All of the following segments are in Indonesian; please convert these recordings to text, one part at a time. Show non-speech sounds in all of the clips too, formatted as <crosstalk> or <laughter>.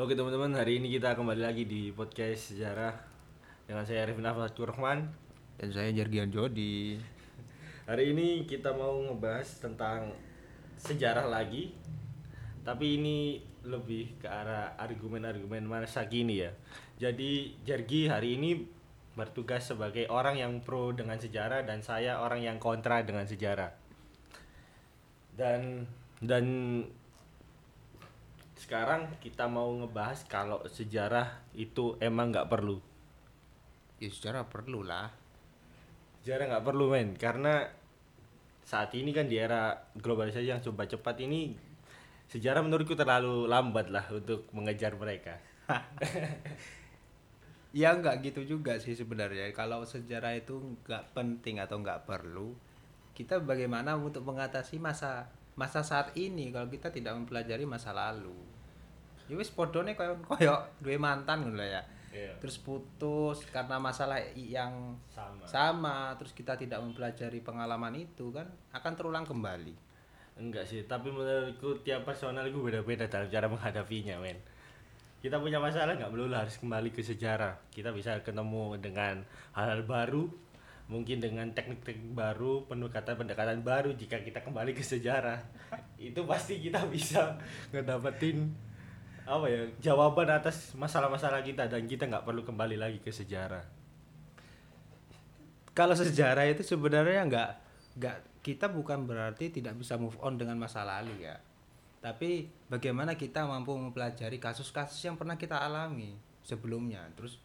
Oke teman-teman, hari ini kita kembali lagi di podcast sejarah dengan saya Arifin Ahmad Rahman. Dan saya Jargian Jody. Hari ini kita mau ngebahas tentang sejarah lagi, tapi ini lebih ke arah argumen-argumen masa kini ya. Jadi Jargi hari ini bertugas sebagai orang yang pro dengan sejarah dan saya orang yang kontra dengan sejarah. Dan dan sekarang kita mau ngebahas kalau sejarah itu emang nggak perlu. Ya secara perlu lah. Sejarah nggak perlu men, karena saat ini kan di era globalisasi yang coba cepat ini sejarah menurutku terlalu lambat lah untuk mengejar mereka. <laughs> Ya nggak gitu juga sih sebenarnya. Kalau sejarah itu nggak penting atau nggak perlu, kita bagaimana untuk mengatasi masa masa saat ini kalau kita tidak mempelajari masa lalu. Ya wis podone koyo koyo duwe mantan ngono lah ya. Iya. Terus putus karena masalah yang Sama. sama, terus kita tidak mempelajari pengalaman itu kan akan terulang kembali. Enggak sih, tapi menurutku tiap personal itu beda-beda dalam cara menghadapinya men. Kita punya masalah nggak melulu harus kembali ke sejarah. Kita bisa ketemu dengan hal-hal baru, mungkin dengan teknik-teknik baru, pendekatan-pendekatan baru jika kita kembali ke sejarah. Itu pasti kita bisa ngedapetin apa ya jawaban atas masalah-masalah kita dan kita nggak perlu kembali lagi ke sejarah. kalau sejarah itu sebenarnya nggak nggak kita bukan berarti tidak bisa move on dengan masa lalu ya tapi bagaimana kita mampu mempelajari kasus-kasus yang pernah kita alami sebelumnya terus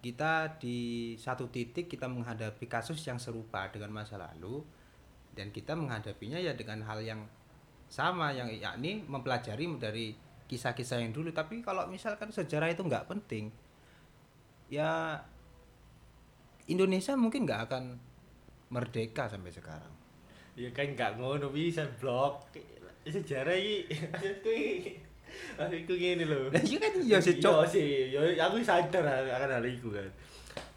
kita di satu titik kita menghadapi kasus yang serupa dengan masa lalu dan kita menghadapinya ya dengan hal yang sama yang yakni mempelajari dari kisah-kisah yang dulu. Tapi kalau misalkan sejarah itu nggak penting ya Indonesia mungkin nggak akan merdeka sampai sekarang. Ya kan nggak ngono bisa blok. Sejarah <laughs> maksudku ini maksudku gini loh. Lah iya kan iya sih, Cok. Iya sih, yo aku sadar akan hal itu kan.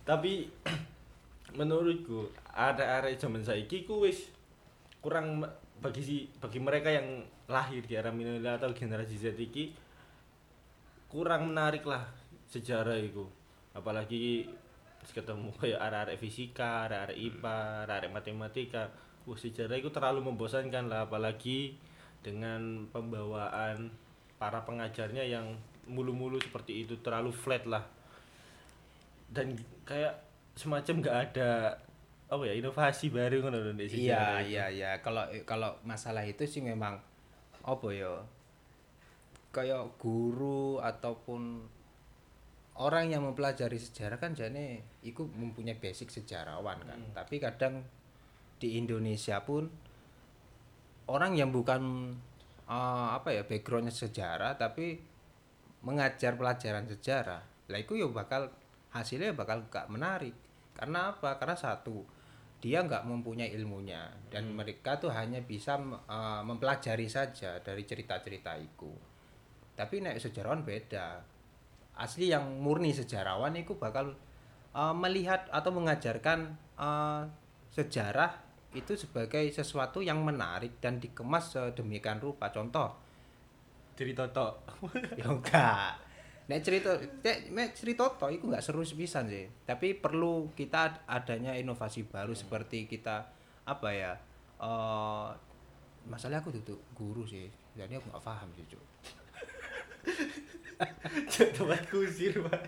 Tapi <clears throat> menurutku ada area zaman saiki ku wis kurang bagi si bagi mereka yang lahir di era milenial atau generasi Z iki kurang menarik lah sejarah itu. Apalagi ketemu kayak arah-arah fisika, arah-arah IPA, arah-arah matematika. Wah, sejarah itu terlalu membosankan lah apalagi dengan pembawaan para pengajarnya yang mulu-mulu seperti itu terlalu flat lah. Dan kayak semacam nggak ada apa ya inovasi baru kan di Iya iya iya. Kalau kalau masalah itu sih memang apa ya kayak guru ataupun orang yang mempelajari sejarah kan jane iku mempunyai basic sejarawan kan. Tapi kadang di Indonesia pun orang yang bukan eh, apa ya backgroundnya sejarah tapi mengajar pelajaran sejarah. Lah itu ya bakal hasilnya bakal gak menarik. Karena apa? Karena satu dia nggak mempunyai ilmunya dan mereka tuh hanya bisa eh, mempelajari saja dari cerita-cerita itu tapi naik sejarawan beda. Asli yang murni sejarawan itu bakal eh, melihat atau mengajarkan eh, sejarah itu sebagai sesuatu yang menarik dan dikemas sedemikian rupa. Contoh. Cerita tok. <laughs> Ya enggak. Nek cerita nek, nek cerita toh itu enggak seru sepisan sih. Tapi perlu kita adanya inovasi baru seperti kita apa ya eh masalah aku tuh guru sih. Jadi aku nggak paham sih Cuk. tempat kusir pak.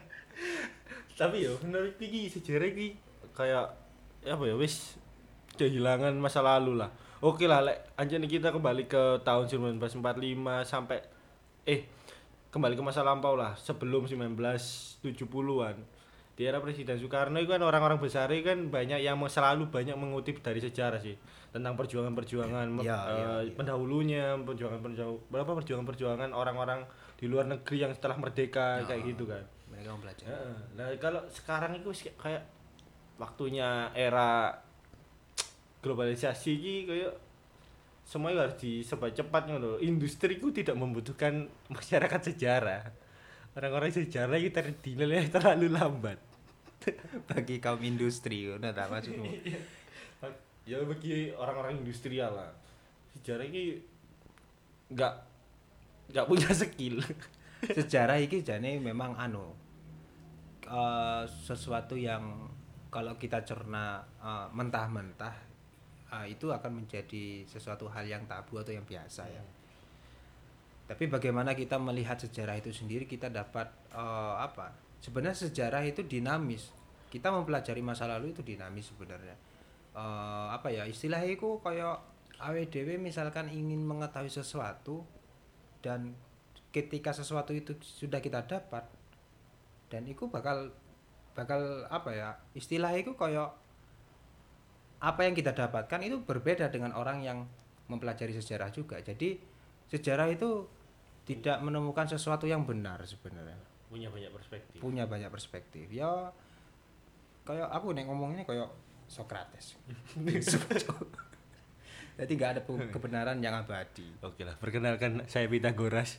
Tapi ya menurut iki sejarah iki kayak apa ya wis kehilangan masa lalu lah oke lah lek anjani kita kembali ke tahun 1945 sampai eh kembali ke masa lampau lah sebelum 1970-an di era Presiden Soekarno itu kan orang-orang besar itu kan banyak yang selalu banyak mengutip dari sejarah sih tentang perjuangan-perjuangan iya, eh, iya. pendahulunya perjuangan perjuangan berapa perjuangan-perjuangan orang-orang di luar negeri yang setelah merdeka Ya. kayak gitu kan mereka mempelajari Heeh. Nah, kalau sekarang itu kayak waktunya era globalisasi ini kayak semuanya harus disebat cepat ngono. Industri ku tidak membutuhkan <laughs> masyarakat sejarah. Orang-orang sejarah itu terdilai terlalu lambat. <laughs> bagi kaum industri udah tak maksudmu <laughs> ya bagi orang-orang industrial lah. Sejarah ini nggak nggak punya skill. sejarah iki jane memang anu eh, sesuatu yang kalau kita cerna eh, mentah-mentah eh, itu akan menjadi sesuatu hal yang tabu atau yang biasa ya. Tapi bagaimana kita melihat sejarah itu sendiri kita dapat eh, apa? Sebenarnya sejarah itu dinamis. Kita mempelajari masa lalu itu dinamis sebenarnya. Eh, apa ya istilahnya itu kayak AWDW misalkan ingin mengetahui sesuatu dan ketika sesuatu itu sudah kita dapat dan itu bakal bakal apa ya istilah itu kayak apa yang kita dapatkan itu berbeda dengan orang yang mempelajari sejarah juga. Jadi sejarah itu tidak menemukan sesuatu yang benar sebenarnya. Punya banyak perspektif. Punya banyak perspektif. Ya kayak aku nih ngomongnya kayak Socrates. <laughs> Jadi nggak ada kebenaran yang abadi. Oke lah perkenalkan saya Pitagoras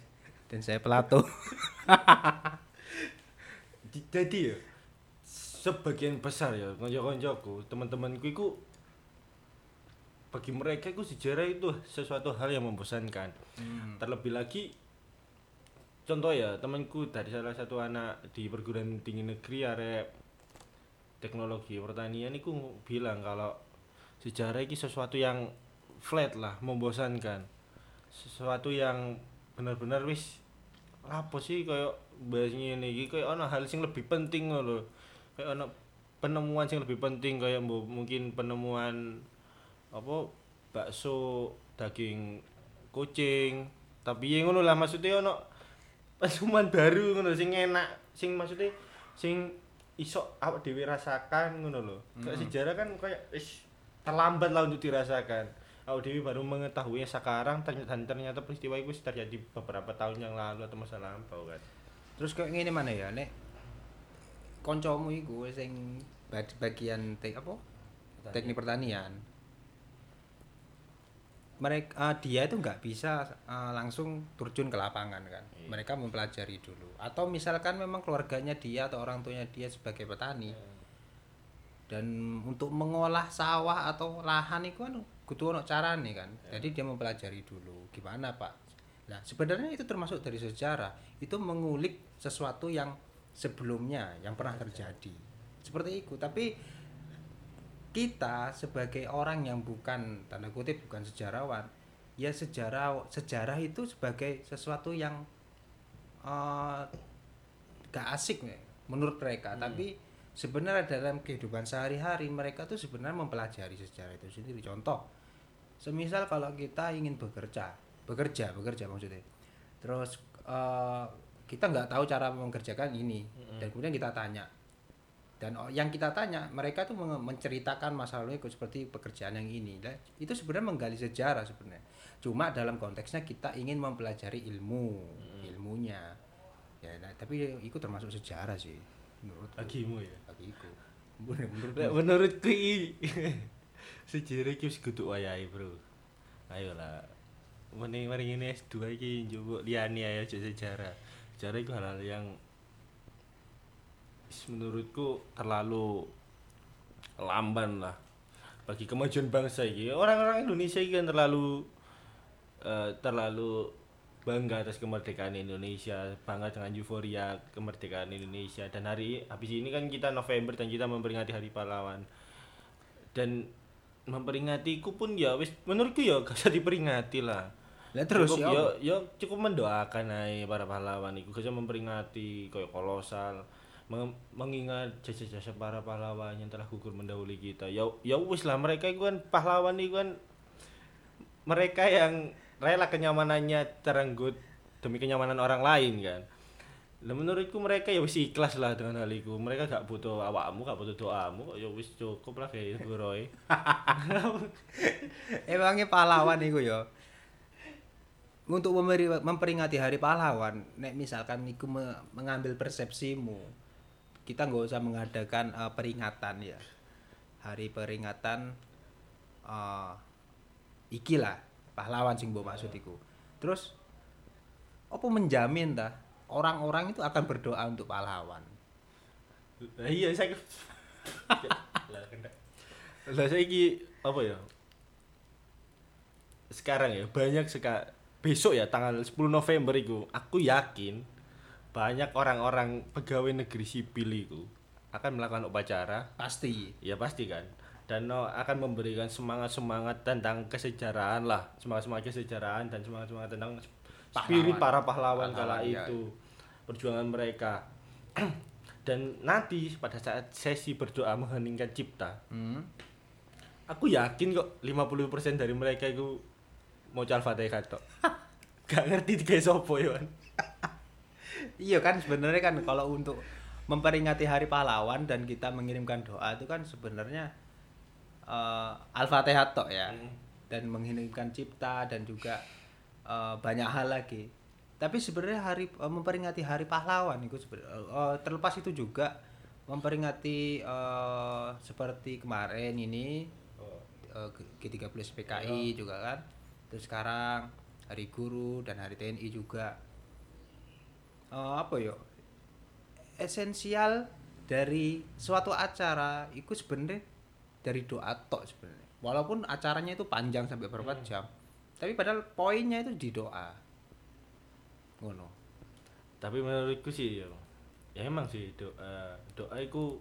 dan saya Plato. Di- <laughs> jadi ya sebagian besar ya konco-koncoku teman-temanku itu bagi mereka itu sejarah itu sesuatu hal yang membosankan. Terlebih lagi contoh ya temanku dari salah satu anak di perguruan tinggi negeri arek teknologi pertanian itu bilang kalau sejarah itu sesuatu yang flat lah membosankan. Sesuatu yang benar-benar wis apa sih kayak bahas ngene iki kayak ono hal sing lebih penting lho kayak ono penemuan sing lebih penting kayak mungkin penemuan apa bakso daging kucing. Tapi ya ngono lah maksudnya ono penemuan baru ngono sing enak sing maksudnya sing iso awak dhewe rasakan ngono lho. Kayak sejarah kan kayak ish, terlambat lah untuk dirasakan. Awak dhewe baru mengetahui sekarang ternyata dan ternyata peristiwa itu terjadi beberapa tahun yang lalu atau masa lampau kan. Terus kayak ngene mana ya nek koncomu iku sing bag- bagian tek apa? Teknik pertanian. Mereka dia itu nggak bisa eh, langsung terjun ke lapangan kan. Iya. mereka mempelajari dulu. Atau misalkan memang keluarganya dia atau orang tuanya dia sebagai petani. Dan untuk mengolah sawah atau lahan itu kan kudu ono carane kan. Jadi dia mempelajari dulu gimana pak? Nah sebenarnya itu termasuk dari sejarah. Itu mengulik sesuatu yang sebelumnya yang pernah terjadi. Seperti itu. Tapi kita sebagai orang yang bukan tanda kutip bukan sejarawan ya sejarah sejarah itu sebagai sesuatu yang eh, gak asik nih menurut mereka. Tapi sebenarnya dalam kehidupan sehari-hari mereka tuh sebenarnya mempelajari sejarah itu sendiri. Contoh semisal kalau kita ingin bekerja bekerja bekerja maksudnya. Terus eh, kita nggak tahu cara mengerjakan ini. Dan kemudian kita tanya. Dan yang kita tanya mereka tuh menceritakan masa kok seperti pekerjaan yang ini. Lah, itu sebenarnya menggali sejarah sebenarnya. Cuma dalam konteksnya kita ingin mempelajari ilmu ilmunya. Ya nah, tapi itu termasuk sejarah sih menurut bagimu ya? Bagiku. Menurut menurutku. Sejarah <laughs> wis kudu wayahe, Bro. Ayolah. Mending mari ngene S2 iki njupuk liyane ayo aja sejarah. Itu hal-hal yang menurutku terlalu lamban lah bagi kemajuan bangsa iki. Orang-orang Indonesia iki kan terlalu eh, terlalu bangga atas kemerdekaan Indonesia, bangga dengan euforia kemerdekaan Indonesia dan hari habis ini kan kita November dan kita memperingati Hari Pahlawan. Dan memperingati ku pun ya menurutku ya gak usah diperingati lah. Lah terus cukup, ya apa? ya cukup mendoakan aja para pahlawan gak usah memperingati kayak kolosal meng- mengingat jasa-jasa para pahlawan yang telah gugur mendahului kita ya ya wis lah mereka itu kan pahlawan itu kan mereka yang rela kenyamanannya terenggut demi kenyamanan orang lain kan Lah menurutku mereka ya wis ikhlas lah dengan hal itu. Mereka gak butuh awakmu, gak butuh doamu, kok ya wis cukup lah kayak itu Roy. <laughs> Emangnya pahlawan iku ya. Untuk memberi, memperingati Hari Pahlawan, nek misalkan iku me- mengambil persepsimu, kita nggak usah mengadakan eh, peringatan ya. Hari peringatan eh iki lah pahlawan sing mbok maksud iku. Terus apa menjamin dah orang-orang itu akan berdoa untuk pahlawan? Lah iya saya Lah saiki apa ya? Sekarang ya banyak seka besok ya tanggal 10 November itu aku yakin banyak orang-orang pegawai negeri sipil itu akan melakukan upacara pasti ya pasti kan dan no, akan memberikan semangat semangat tentang kesejarahan lah semangat semangat kesejarahan dan semangat semangat tentang spirit Pahlawan. para pahlawan Pahlawan, kala iya. itu perjuangan mereka dan nanti pada saat sesi berdoa mengheningkan cipta hmm. aku yakin kok 50% dari mereka itu mau al-fatihah tok <laughs> gak ngerti kayak sopo ya kan <laughs> iya kan sebenarnya kan kalau untuk memperingati hari pahlawan dan kita mengirimkan doa itu kan sebenarnya eh, al-fatihah tok ya. Hmm. dan mengheningkan cipta dan juga eh, banyak hal lagi. Tapi sebenarnya hari eh, memperingati hari pahlawan itu sebenarnya eh, terlepas itu juga memperingati eh, seperti kemarin ini eh, G30 PKI juga kan terus sekarang hari guru dan hari TNI juga. Eh, apa ya esensial dari suatu acara itu sebenarnya dari doa tok sebenarnya. Walaupun acaranya itu panjang sampai berapa jam tapi padahal poinnya itu di doa. Ngono. Tapi menurutku sih ya, ya emang sih doa doa itu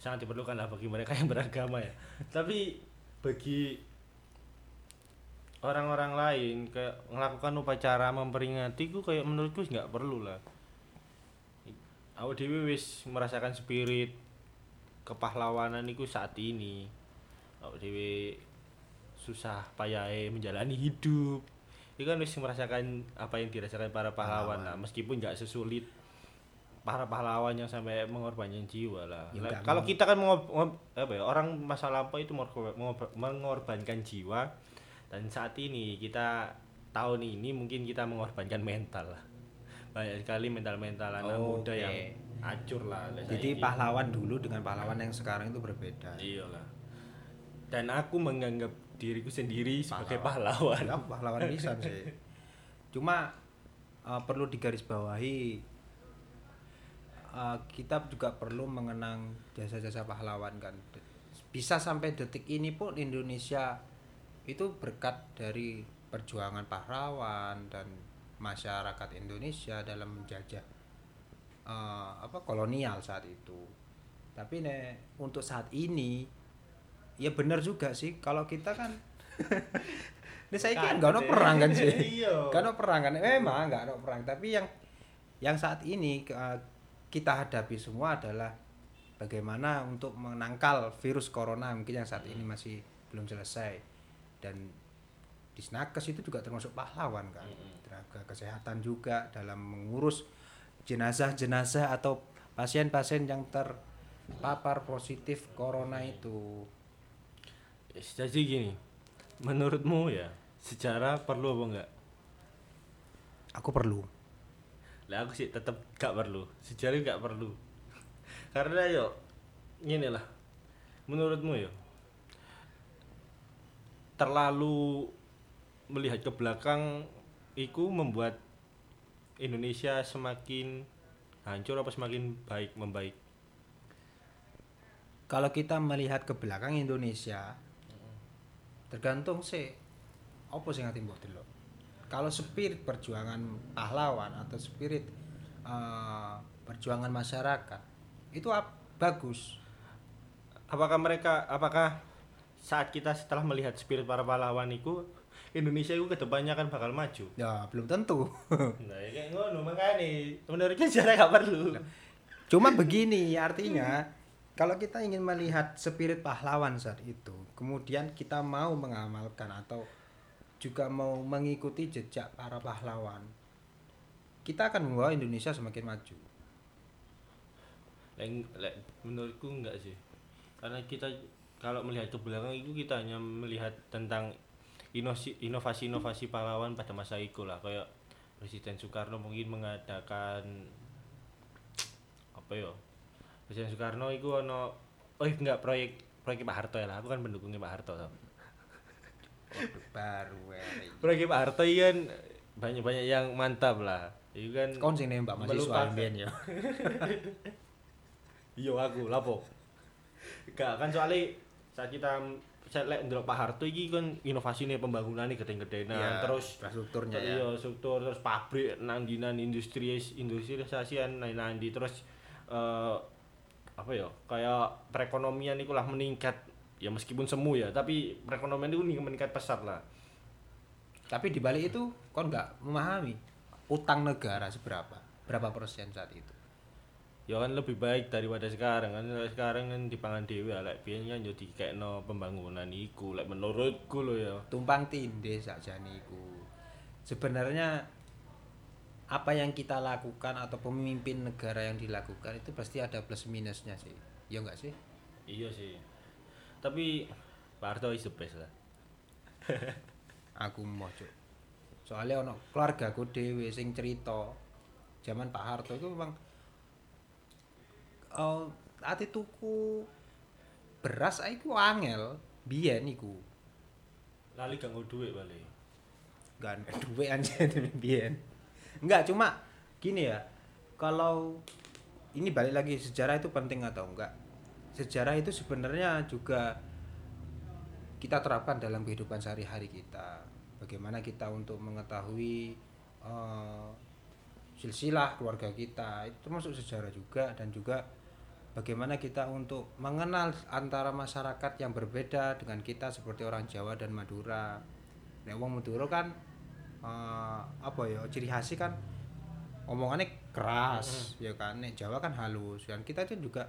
sangat diperlukan lah bagi mereka yang <laughs> beragama ya. Tapi bagi orang-orang lain kayak melakukan upacara memperingati ku kayak menurutku nggak perlu lah aku dewi wis merasakan spirit kepahlawanan itu saat ini aku dewi susah payah menjalani hidup itu kan wis merasakan apa yang dirasakan para pahlawan lah meskipun nggak sesulit para pahlawan yang sampai mengorbankan jiwa lah. Ya, kalau mau. kita kan mengor- apa ya, orang masa lampau itu mengor- mengor- mengorbankan jiwa dan saat ini kita tahun ini mungkin kita mengorbankan mental lah. Banyak sekali mental-mental anak muda Oke. yang hancur lah. Jadi saiki. pahlawan dulu dengan pahlawan yang sekarang itu berbeda Iya lah. Dan aku menganggap diriku sendiri sebagai pahlawan. ya pahlawan bisa sih cuma eh, perlu digarisbawahi eh, kita juga perlu mengenang jasa-jasa pahlawan kan bisa sampai detik ini pun Indonesia itu berkat dari perjuangan pahlawan dan masyarakat Indonesia dalam menjajah eh, apa kolonial saat itu. Tapi nek untuk saat ini ya benar juga sih kalau kita kan <laughs> ini saya kan nggak ada perang kan sih. <laughs> Iya. Gak ada perang kan. Memang nggak ada perang. Tapi yang yang saat ini eh, kita hadapi semua adalah bagaimana untuk menangkal virus corona mungkin yang saat ini masih belum selesai dan di Snakes itu juga termasuk pahlawan kan tenaga kesehatan juga dalam mengurus jenazah-jenazah atau pasien-pasien yang terpapar positif corona itu Jadi gini, menurutmu ya sejarah perlu apa enggak? aku perlu Lah aku sih tetap gak perlu. Sejarah gak perlu. <laughs> Karena yo gini lah. Menurutmu yo terlalu melihat ke belakang itu membuat Indonesia semakin hancur apa semakin baik membaik? kalau kita melihat ke belakang Indonesia tergantung sih apa sih ngerti mbok delok kalau spirit perjuangan pahlawan atau spirit eh, perjuangan masyarakat itu ap- bagus Apakah mereka apakah saat kita setelah melihat spirit para pahlawan itu Indonesia itu ke depannya kan bakal maju? ya belum tentu <laughs> Nah, ya kayak ngono makanya menurutnya sejarah gak perlu. cuma begini artinya kalau kita ingin melihat spirit pahlawan saat itu kemudian kita mau mengamalkan atau juga mau mengikuti jejak para pahlawan kita akan membawa Indonesia semakin maju lek, menurutku enggak sih. Karena kita kalau melihat ke belakang itu kita hanya melihat tentang inovasi-inovasi pahlawan pada masa itu lah kayak Presiden Soekarno mungkin mengadakan apa ya? Presiden Soekarno itu ono oh enggak proyek proyek Pak Harto ya lah. Aku kan pendukungnya Pak Harto tau. baru. Proyek Pak Harto ini kan banyak-banyak yang mantap lah. Itu kan kon sing nembak mahasiswa Melupakan. mbiyen ya <laughs> Iya aku lapo. Gak kan soalnya saat kita saya lek ndelok Pak Harto iki kan inovasine pembangunane gede-gedenan Iya, terus infrastrukturnya ya. iya struktur terus pabrik nang dinan industri industrialisasian nang nandi terus eh apa ya kayak perekonomian iku lah meningkat ya meskipun semu ya tapi perekonomian itu meningkat pesat lah Tapi di balik itu kon nggak memahami utang negara seberapa? Berapa persen saat itu? Ya kan lebih baik daripada sekarang kan sekarang kan dipangan dewe lek biyen kan yo dikekno pembangunan iku lek menurutku lo ya Tumpang tindih saja niku. Sebenarnya apa yang kita lakukan atau pemimpin negara yang dilakukan itu pasti ada plus minusnya sih. Ya enggak sih? iya sih tapi Pak Harto is the best lah <laughs> Aku mau cuk. Soalnya ono keluargaku dhewe sing cerita zaman Pak Harto itu memang oh, ati tuku beras iku angel biyen iku. lali gak nggo duit balik Gak ada duit aja <laughs> biyen. Enggak, cuma gini ya. Kalau ini balik lagi sejarah itu penting atau enggak? Sejarah itu sebenarnya juga kita terapkan dalam kehidupan sehari-hari kita. Bagaimana kita untuk mengetahui eh, silsilah keluarga kita itu termasuk sejarah juga dan juga bagaimana kita untuk mengenal antara masyarakat yang berbeda dengan kita seperti orang Jawa dan Madura. Nek wong Madura kan eh, apa ya ciri khasnya kan omongannya keras ya kan? Nek Jawa kan halus dan kita itu juga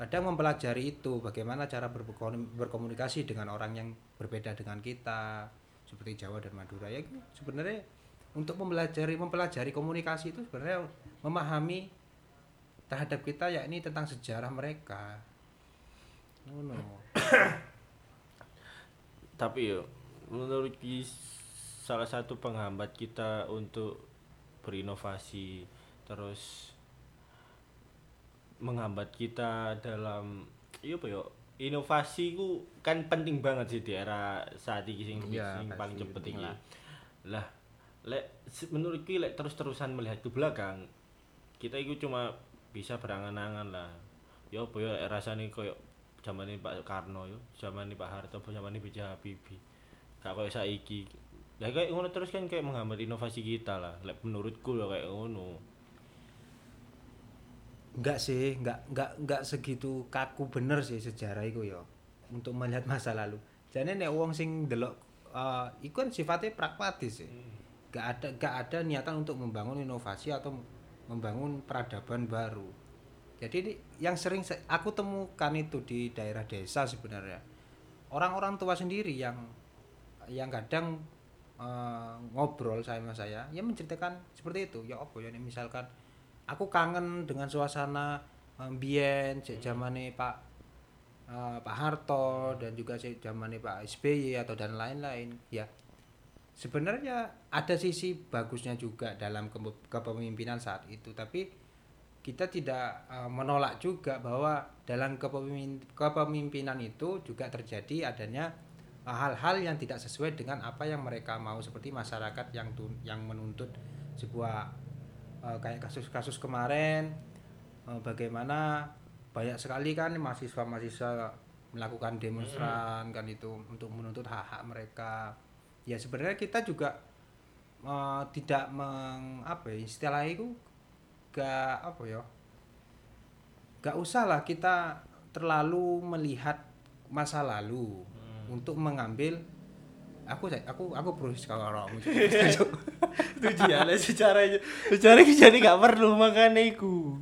kadang mempelajari itu bagaimana cara berkomun- berkomunikasi dengan orang yang berbeda dengan kita seperti Jawa dan Madura. Ya sebenarnya untuk mempelajari mempelajari komunikasi itu sebenarnya memahami terhadap kita yakni tentang sejarah mereka. Ngono. <coughs> Tapi yo menurut salah satu penghambat kita untuk berinovasi terus menghambat kita dalam iya apa yo inovasi ku kan penting banget sih di era saat ini sing, Iya, sing paling penting lah. lah lek se- menurut ki lek terus-terusan melihat ke belakang kita itu cuma bisa berangan-angan lah. Ya apa ya rasanya koyo zaman ini Pak Karno yo zaman ini Pak Harto zaman ini B.J. Habibie. Gak koyo saiki. Lah kayak ngono terus kan kayak menghambat inovasi kita lah. Lek menurutku ya kayak ngono. Enggak sih enggak enggak enggak segitu kaku bener sih sejarah itu ya untuk melihat masa lalu. Jadi nek wong sing delok eh iku kan sifatnya pragmatis sih. Enggak ada enggak ada niatan untuk membangun inovasi atau membangun peradaban baru. Jadi ini yang sering se- aku temukan itu di daerah desa sebenarnya. Orang-orang tua sendiri yang yang kadang eh, ngobrol sama saya ya menceritakan seperti itu. Ya apa ya misalkan aku kangen dengan suasana eh, mbien cek zamane Pak eh, Pak Harto dan juga cek zamane Pak SBY atau dan lain-lain ya sebenarnya ada sisi bagusnya juga dalam kepe- kepemimpinan saat itu tapi kita tidak eh, menolak juga bahwa dalam kepemimpin- kepemimpinan itu juga terjadi adanya eh, hal-hal yang tidak sesuai dengan apa yang mereka mau seperti masyarakat yang tun- yang menuntut sebuah eh, kayak kasus-kasus kemarin bagaimana banyak sekali kan mahasiswa-mahasiswa melakukan demonstran kan itu untuk menuntut hak-hak mereka ya sebenarnya kita juga eh, tidak meng apa ya istilah itu gak apa ya gak usah lah kita terlalu melihat masa lalu untuk mengambil aku aku aku berusaha <laughs> kalau orang <laughs> itu dia lah secara secara jadi gak perlu makan iku